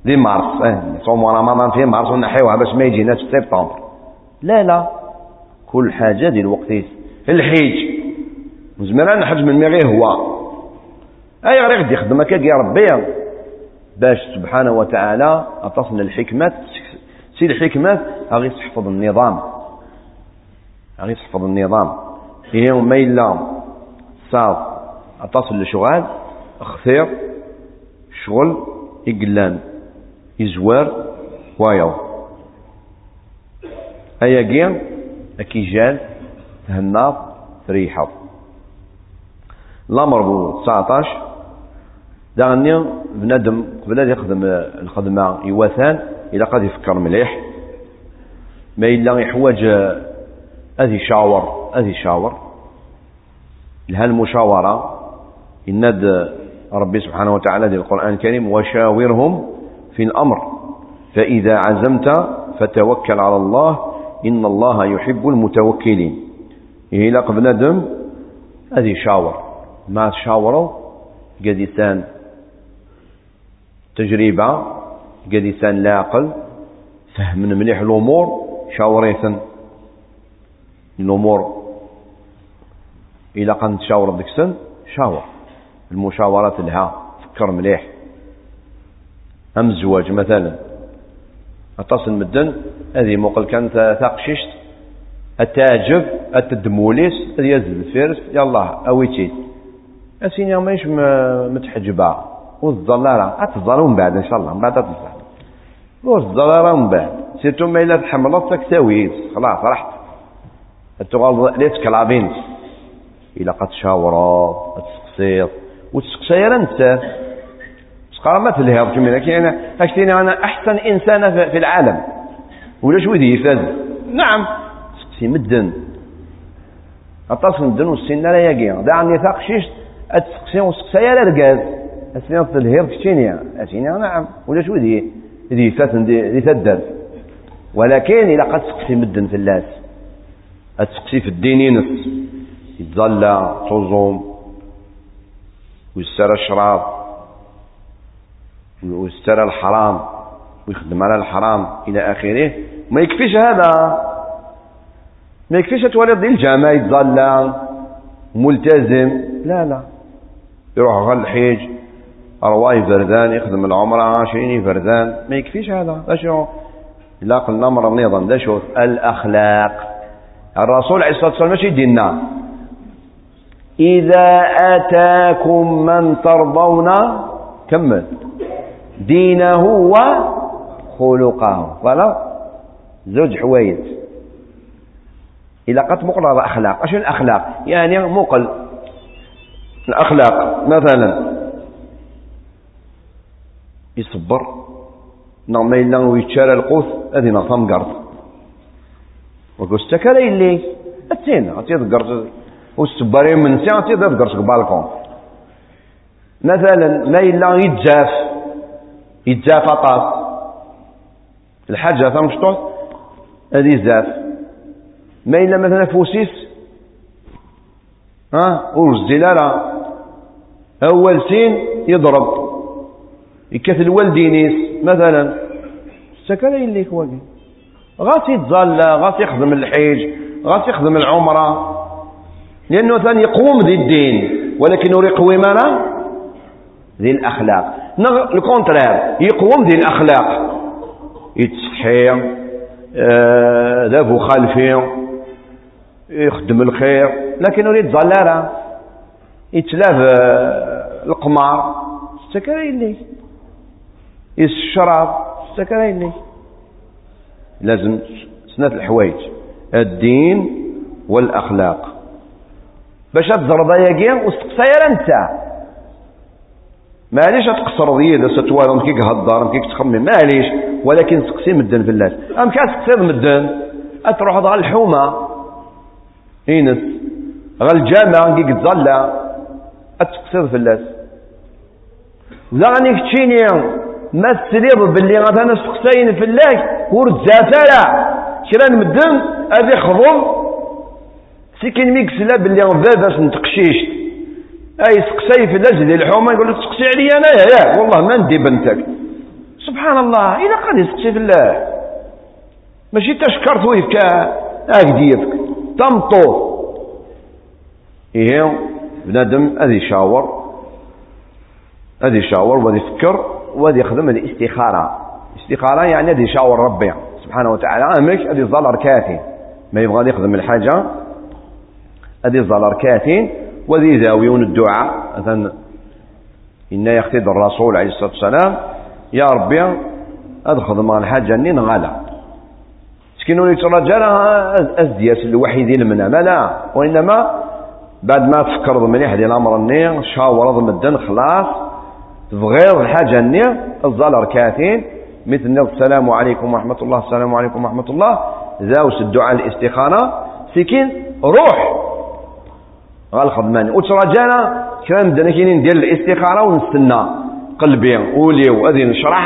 دي مارس. آه نصوم رمضان في مارس ونحيوها باش ما يجيناش في سبتمبر. لا لا. كل حاجة دي الوقتيس الحيج. زميرة نحج من مي غير هو. أي غير غدي يخدمك يا ربي؟ باش سبحانه وتعالى أتصل الحكمة سي الحكمة غادي تحفظ النظام. غادي تحفظ النظام. اليوم ما إلا صاد أتصل لشغال اختير شغل يقلان يزوار وايو. أيا كي أكيجال تهناط ريحة الأمر بو 19 داغني بنادم قبل يخدم الخدمة يوثان إلا قد يفكر مليح. ما إلا يحوج أذي شاور أذي شاور. لها المشاورة. إند ربي سبحانه وتعالى في القرآن الكريم وشاورهم في الأمر. فإذا عزمت فتوكل على الله. إن الله يحب المتوكلين. إلى قبل دم هذه شاور. ما شاوروا؟ قد تجربة. قد إنسان لاقل فهم مليح الأمور شاوريثن الأمور إلا قد تشاور ديك السن شاور. المشاورات لها فكر مليح. أم الزواج مثلا. أتصل مدن هذه موقل كانت تاقششت التعجب التدموليس يزل الفيرس يلا أويتي. أسيني مايش متحجبة. والظلالة أتظل من بعد إن شاء الله من بعد أتظل والظلالة من بعد سيرتو ما إلا تحملت تاويز خلاص رحت. التغال ليت كلابين إلا قد شاورا تسقسيط وتسقسي انت سقرا ما تلهض كمينا كاين اشتيني أنا أحسن إنسان في العالم. ولا شو ذي يفاز؟ نعم. سقسي مدن. اتصل مدن والسنة لا يقين دعني ثاق شيش أتسقسي وسقسي لا رقاز. اسنين تلهض كتيني اسيني نعم. ولا شو ذي فاتن ذي تدر ولكن إلا قد سقسي مدن في اللاس. أتسقسي في الدين ينس يتظلى تصوم ويسترى الشراب ويسترى الحرام ويخدم على الحرام إلى آخره. ما يكفيش هذا. ما يكفيش تولد الجامع يتظلى ملتزم. لا لا. يروح غل الحيج. أرواي فردان يخدم العمرة عشرين فردان. ما يكفيش هذا. أشو إلا قلنا مرة نظام ذا شوف الأخلاق. الرسول عليه الصلاة والسلام ماشي ديننا إذا أتاكم من ترضون كمل. دينه وخلقه فلا زوج حوايج إلا قد مقرر أخلاق أش الأخلاق؟ يعني مقل الأخلاق. مثلا يصبر. نعم إلا ويتشارى القوس هذه نغطام قرض. وقل استكال إلي أتين أتين قرض. والسبارين من سي أتين قرض بالكون مثلا ما إلا يتجاف. يتجاف أطاس الحاجة ثمشطوط هذه زاف ما إلا مثلا فوسيس. ها؟ ورزي لا أول سين يضرب. يكث الوالدينيس مثلا. سكن اللي كواكي غاس يتظلى غاس يخدم الحيج غاس يخدم العمرة. لأنه ثاني يقوم ذي الدين ولكن يقوي مانا ذي الأخلاق. الكونترير يقوم ذي الأخلاق. يتسحي آه ذابو خالفي. يخدم الخير. لكن يريد ظلالة. يتلاف آه، القمار. استكري اللي الشراب استكري اللي لازم سنة الحوايج الدين والأخلاق باش تزرب ياكي وستقصير انت معليش تقصر ذي اذا ستوالم كيك هدار كيك تخمم معليش ولكن تقسي مدن في اللاس ام كاس تقصير مدن اتروح غا الحومه اينس غا الجامع كيك تظلى اتقصير في اللاس لا غني كتشيني ما تسريض باللي غادا ناس تقصين في الله ورزافالا كرا مدن هذه خضم سكين ميكس لا باللي باباس نتقشيشت أي سقسي في ديال الحومة يقول لك تسقسي عليا انايا ياك والله ما ندي بنتك. سبحان الله إلى قد يسقسي في الله ماشي تشكرت ويفك اكديفك تمطو. إيه بنادم هذا يشاور هذا يشاور وهذا يفكر. وهذا يخدم الاستخارة. الاستخاره يعني هذا يشاور ربي سبحانه وتعالى. أمك هذا يظل كافي. ما يبغى يخدم الحاجة. هذه يظل كافي. وذي ذاويون الدعاء. مثلا إن يختد الرسول عليه الصلاة والسلام. يا ربي أدخل مع الحاجة أني نغالا سكينو يترجى أزدياس الوحيد المنام. لا وإنما بعد ما تفكر مليح ديال الأمر النير شاور مدن خلاص. تبغيض الحاجة الني الظل ركعتين مثل السلام عليكم ورحمة الله السلام عليكم ورحمة الله. ذاوس الدعاء الاستخارة سكين روح. غالخدماني وتراجعنا. كان بدنا كاينين ديال الاستخاره ونستنى. قلبي وليو غادي نشرح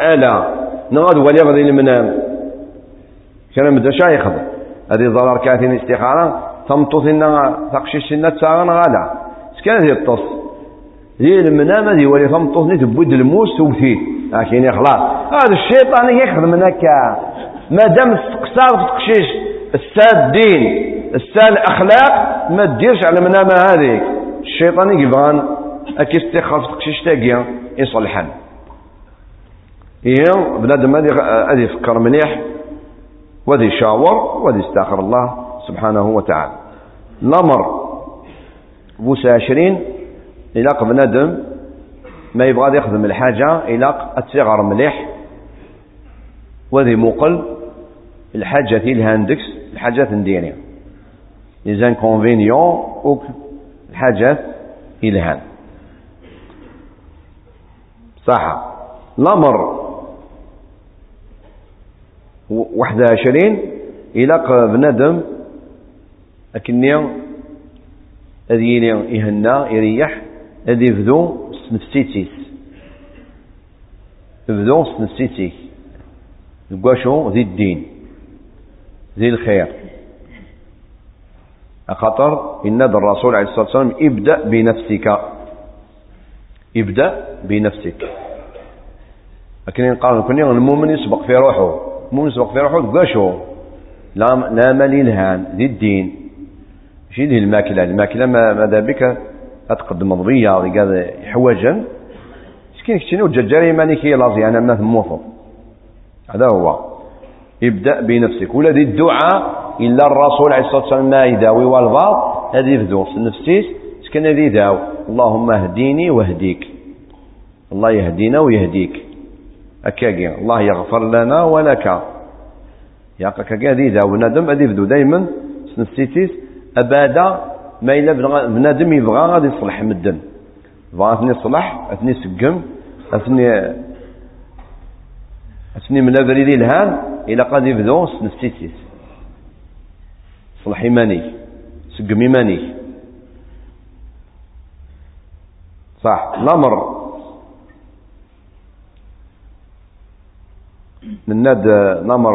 الا نغاد ولي غادي المنام كان بدا شايخ هذه ضرر كاتين الاستخاره تمطوث لنا تقشيش لنا تساغن غالا سكان هذه الطص هي المنام هذه ولي تمطوث تبود الموس توثي لكن خلاص هذا الشيطان يخدم هكا ما دام استقصار في تقشيش. السادين السال اخلاق ما تديرش على منامة هذيك الشيطان يبغان اكي استخاف تقشيش تاقيا يصلحن. إيه بنادم هذه يفكر مليح وذي يشاور وذي يستاخر الله سبحانه وتعالى. الأمر بوسى عشرين إلاق بنادم ما يبغى يخدم الحاجة إلاق الصغر مليح. وذي مقل الحاجة الهاندكس نديرها les inconvénients ou الحاجات إلهان صح الأمر واحد وعشرين إلى بنادم أكني أذيني يهنا يريح أذي يبدو سنفسيتيس يبدو سنفسيتيس شو ذي الدين ذي الخير خاطر إن الرسول عليه الصلاة والسلام ابدأ بنفسك ابدأ بنفسك لكن قال كني المؤمن يسبق في روحه المؤمن يسبق في روحه قاشو لا لا مالي الهان ماشي ذي الماكلة الماكلة ماذا بك أتقدم مضبية قال حواجا مسكين كتيني وججاري ماني كي لازي أنا ما ثموفو هذا هو. ابدأ بنفسك. ولا دي الدعاء إلا الرسول عليه الصلاة والسلام. ما يداوي والبعض هذه يبدو في نفسيس سكن هذه داو. اللهم اهديني واهديك. الله يهدينا ويهديك. أكاكي الله يغفر لنا ولك. يا كاكي هذه داو. بنادم هذه دايما. نفسيتيس أبادا. ما إلا بنادم يبغى غادي يصلح مدن بغا أثني يصلح أثني سقم أثني أثني من أبريد الهان إلى قد يبدو نفسيتيس صلح إيماني سقم إيماني. صح الأمر. من ناد نمر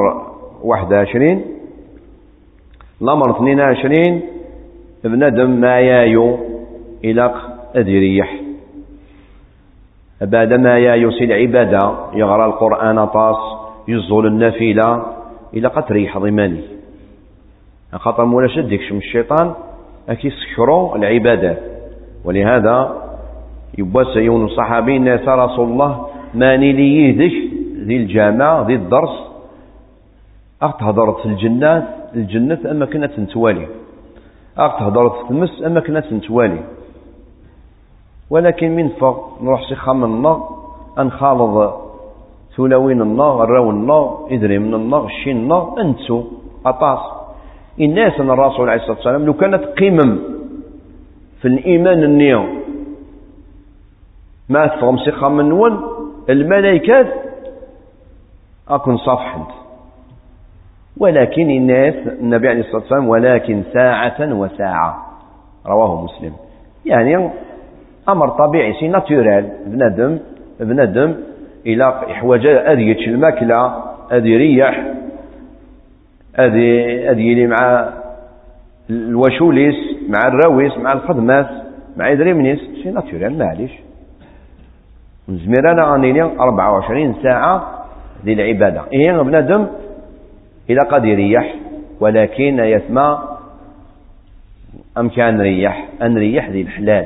واحد وعشرين الأمر اثنين وعشرين بندم ما يايو إلى أدريح بعد ما يايو سي العبادة يغرى القرآن طاس يزول النافلة إلى قد ريح ضماني خاطر مولا شدك شم الشيطان أكي سكروا العبادات ولهذا يبوس يون الصحابي الناس رسول الله ماني لي يهدش ذي الجامع ذي الدرس. أتهضرت في الجنات الجنة أما كنا نتوالي. أتهضرت في المس أما كنا نتوالي ولكن من فوق نروح سيخا من النار أنخالض ثلاوين النار الراو النار من النار الشين النار أنتو أطاس. الناس أن الرسول عليه الصلاة والسلام لو كانت قمم في الإيمان النيو ما تفهم سيخا من نون الملائكة أكون صفحا ولكن الناس النبي عليه الصلاة والسلام ولكن ساعة وساعة. رواه مسلم. يعني أمر طبيعي سي ناتورال. بنادم بنادم إلى أدي يتش الماكلة أدي يريح أدي أدي يلي مع الوشوليس مع الراويس مع الخدمات مع إدريمنيس سي ناتورال معليش. نزمير أنا غنيني 24 ساعة ديال العبادة إيه بنادم إلى قد يريح ولكن يسمى أم كان نريح أن نريح ذي الحلال.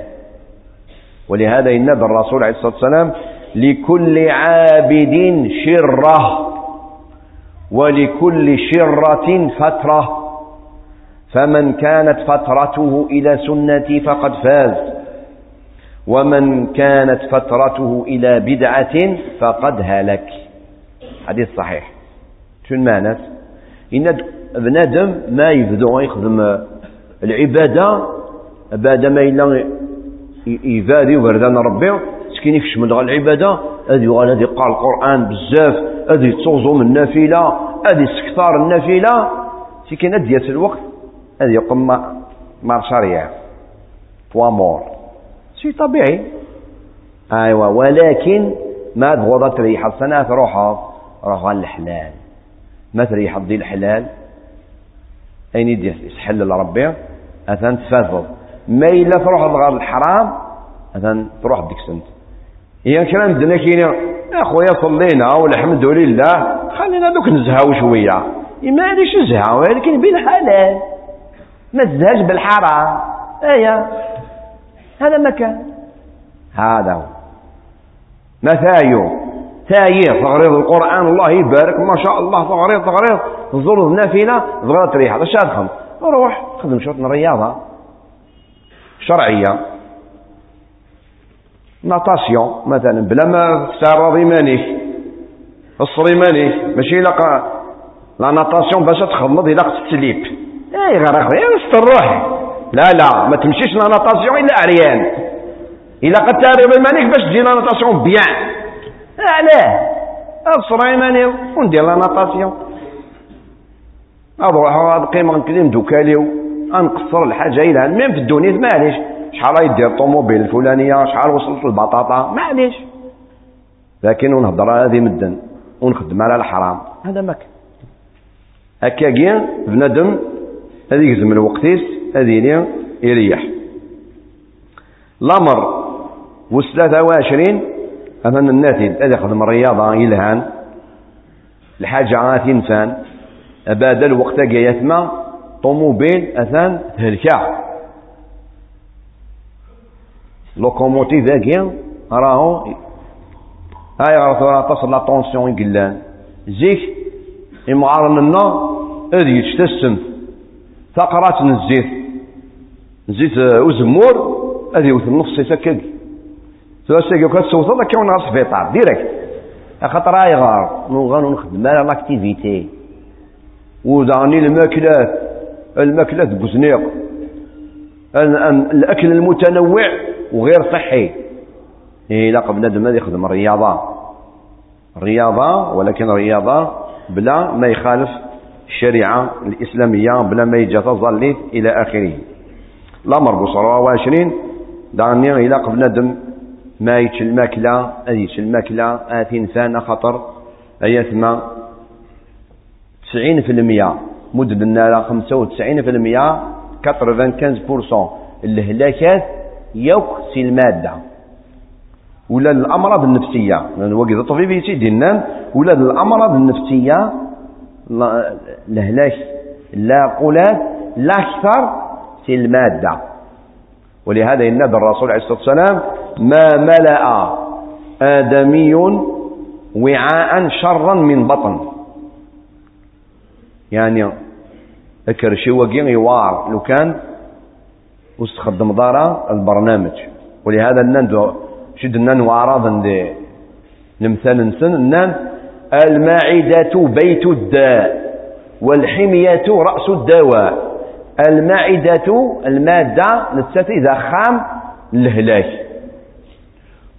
ولهذا النبي الرسول عليه الصلاة والسلام لكل عابد شرة ولكل شرة فترة. فمن كانت فترته إلى سنتي فقد فاز ومن كانت فترته إلى بدعة فقد هلك. حديث صحيح. شو المعنى إن بنادم ما يبدو يخدم العبادة بعد ما إلا يفادي وبردان ربي. سكين يكشم دغ العبادة؟ هذي يغال هذي يقرأ القرآن بزاف. هذي تصوزو من النافلة. هذي سكتار النافلة. سكين هذي الوقت. هذي يقوم مارشاريا توامور شيء طبيعي. ايوا ولكن ما تبغى تريح السنة تروح روح الحلال ما تريح دي الحلال. أين يدي يسحل لربي اثن تفاضل ما إلا تروح لغار الحرام اثن تروح ديك سنت. هي كلام الدنيا كاين يا خويا صلينا والحمد لله. خلينا دوك نزهاو شوية. ما عادش نزهاو ولكن بالحلال. ما تزهاش بالحرام. أيا. هذا مكان. هذا هو. مثايو. تايير تغريض القرآن الله يبارك ما شاء الله تغريض تغريض تزور النافلة تغريض تريح هذا شاد روح خدم شوط من الرياضة. شرعية. ناتاسيون مثلا بلا ما تستعرض مانيك الصري مانيك ماشي لقى لا ناتاسيون باش تخمض إلى تسليب. إي غير غير استروح لا لا ما تمشيش لا ناتاسيون إلا عريان إلا قد تعرف المانيك باش تجي لا ناتاسيون بيان علاه الصري ماني وندير لا ناتاسيون أروح قيمة نكلم دوكاليو انقصر الحاجة إلى المهم في الدنيا؟ معليش شحال يدير الطوموبيل الفلانية؟ شحال وصلت البطاطا معليش لكن ونهضر هذه مدن ونخدم على الحرام. هذا ما هكا بنادم هذه يزم الوقتيس هذه يريح الأمر وثلاثة وعشرين أمام الناتج هذا يخدم الرياضة يلهان الحاجة عات إنسان أباد الوقت يثمى طوموبيل أثان تهلكا لوكوموتيف ذاكي راهو هاي راه تصل لا طونسيون يقلان. زيك إمغار لنا هذه يتشتسم. ثقرات نزيت. نزيت وزمور هذه يوث النص يسكك سواسي كي كتسوط هذا كيون غير سبيطار ديريكت. خاطر يغار نغانو نخدم. على لاكتيفيتي وداني الماكلات. الماكلات بوزنيق. الأكل المتنوع وغير صحي. إلا قبل بنادم يخدم الرياضة. الرياضة ولكن الرياضة بلا ما يخالف الشريعة الإسلامية بلا ما إلى آخره. الأمر بصرة وعشرين. دعني إلى قبل بنادم ما يتش الماكلة أديش الماكلة آتي إنسان خطر أيثما تسعين في المية مدد النار خمسة وتسعين في المية كتر كنز بورسون. الهلاكات يوك سي المادة. ولا الأمراض النفسية لأن وقت الطبيب يسيدي النام ولا الأمراض النفسية الهلاك لا قولات لا أكثر في المادة. ولهذا ينادى الرسول عليه الصلاة والسلام ما ملأ آدمي وعاء شرا من بطن. يعني ذكر شي وقين يوار. لو كان واستخدم دارا البرنامج. ولهذا النندو شد النان وعراضا دي نمثال نسن؟ النان المعدة بيت الداء والحمية رأس الدواء. المعدة المادة نتساتي إذا خام الهلاك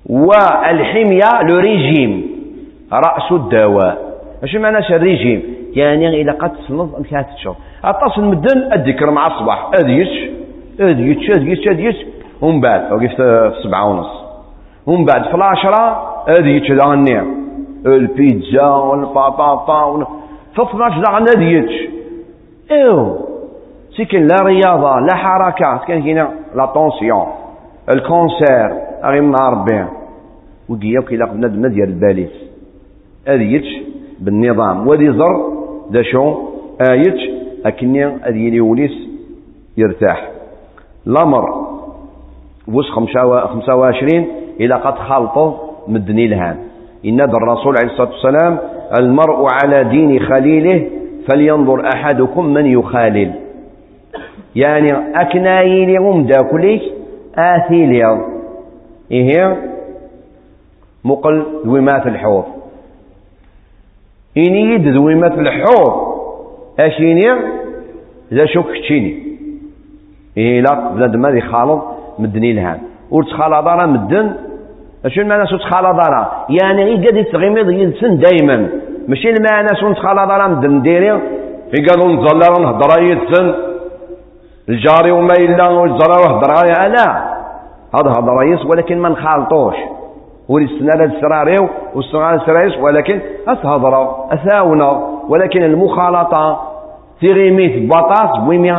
والحمية لو ريجيم رأس الدواء. اش معنى الريجيم يعني إذا قد تصنف أنك هتشوف أتصل مدن الذكر مع الصباح. أديش أديش أديش أديش ومن بعد وقفت في السبعة ونص. ومن بعد في العشرة أديش ذا النعم البيتزا والبطاطا في 12 ذا أديش إيو سيكن لا رياضة لا حركة كان هنا لا طونسيون الكونسير. أغي من ربي. وقيا وكيلا بنادم ديال الباليس. أديتش بالنظام. ودي زر دا شو؟ آيتش أكني أديني وليس يرتاح. الأمر وش خمسة وعشرين؟ إلى قد خلطوا مدني الهان إن الرسول عليه الصلاة والسلام المرء على دين خليله فلينظر أحدكم من يخالل. يعني أكناي إيه؟ مقل دويمات الحوض. إني يد دويمات الحوض. أشيني ذا شوك تشيني إيه لا بلاد ما خالط مدني لها. ورتخالط راه مدن. اشنو المعنى سو تخالط راه يعني غير قد يتغمض ينسن دايما. ماشي المعنى سو تخالط راه مدن ديري؟ في قالوا نتظلر نهضر يتسن. الجاري وما إلا والزرار وهضر لا هذا هذا رئيس ولكن ما نخالطوش ولسنا السراريو والسرار السراريس ولكن أتهضر أثاونا ولكن المخالطة تيغيميت بطاس بويمي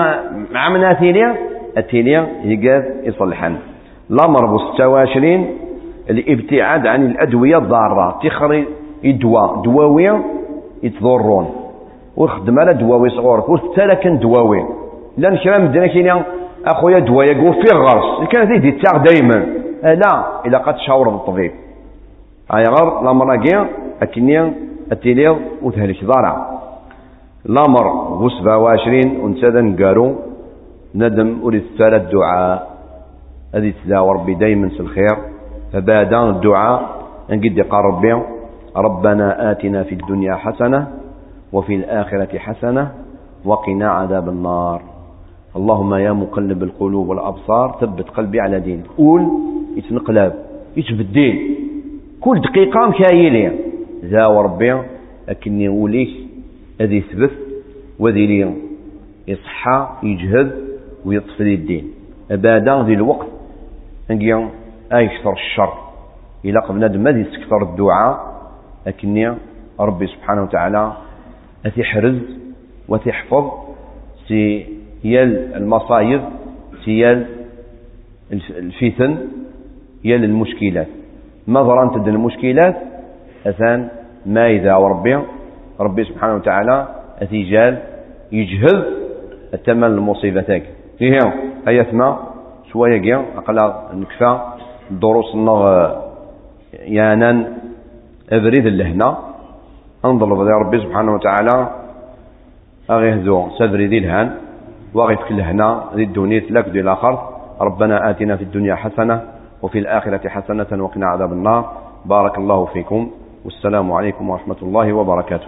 مع منا ثيليا الثيليا يقاف يصلحن الأمر ب 26 الابتعاد عن الأدوية الضارة تخري الدواء دواوية يتضرون. وخدم على دواوي صغور وثلاث دواوي. لأن كلام مدنا كاين أخويا دواء يقول فيه غرس كان زيد يتاغ دائما لا. إلا قد تشاور هاي غير الامر كيا اكني التيليض وتهلك ضارع الامر بو 27 ونسادا نقارو. ندم اريد ثلاث دعاء. هذه تداوى ربي دايما في الخير. فبعد الدعاء نقد قال ربي ربنا آتنا في الدنيا حسنة وفي الآخرة حسنة وقنا عذاب النار. اللهم يا مقلب القلوب والأبصار ثبت قلبي على دينك. قول يتنقلب يتبدل كل دقيقة مكايلي ذا وربي أكني وليك هذي يثبت وذي لي يصحى يجهد ويطفي الدين. أبدا ذي الوقت. نجي أيكثر الشر؟ إلى قبل ما يستكثر الدعاء. أكني ربي سبحانه وتعالى أتحرز وتحفظ سي يل المصايب يل الفتن يل المشكلات. نظرا تد المشكلات أثان ما إذا وربي ربي سبحانه وتعالى أتيجال يجهز التمن المصيبتك هي هي ثما شوية جيا أقلا نكفى دروس النغ يانا أبريد اللهنا أنظر يا ربي سبحانه وتعالى أغيهزو سدري ذي الهان. وغيت كل هنا ذي الدنيا لك ذي الآخر. ربنا آتنا في الدنيا حسنة وفي الآخرة حسنة وقنا عذاب النار. بارك الله فيكم. والسلام عليكم ورحمة الله وبركاته.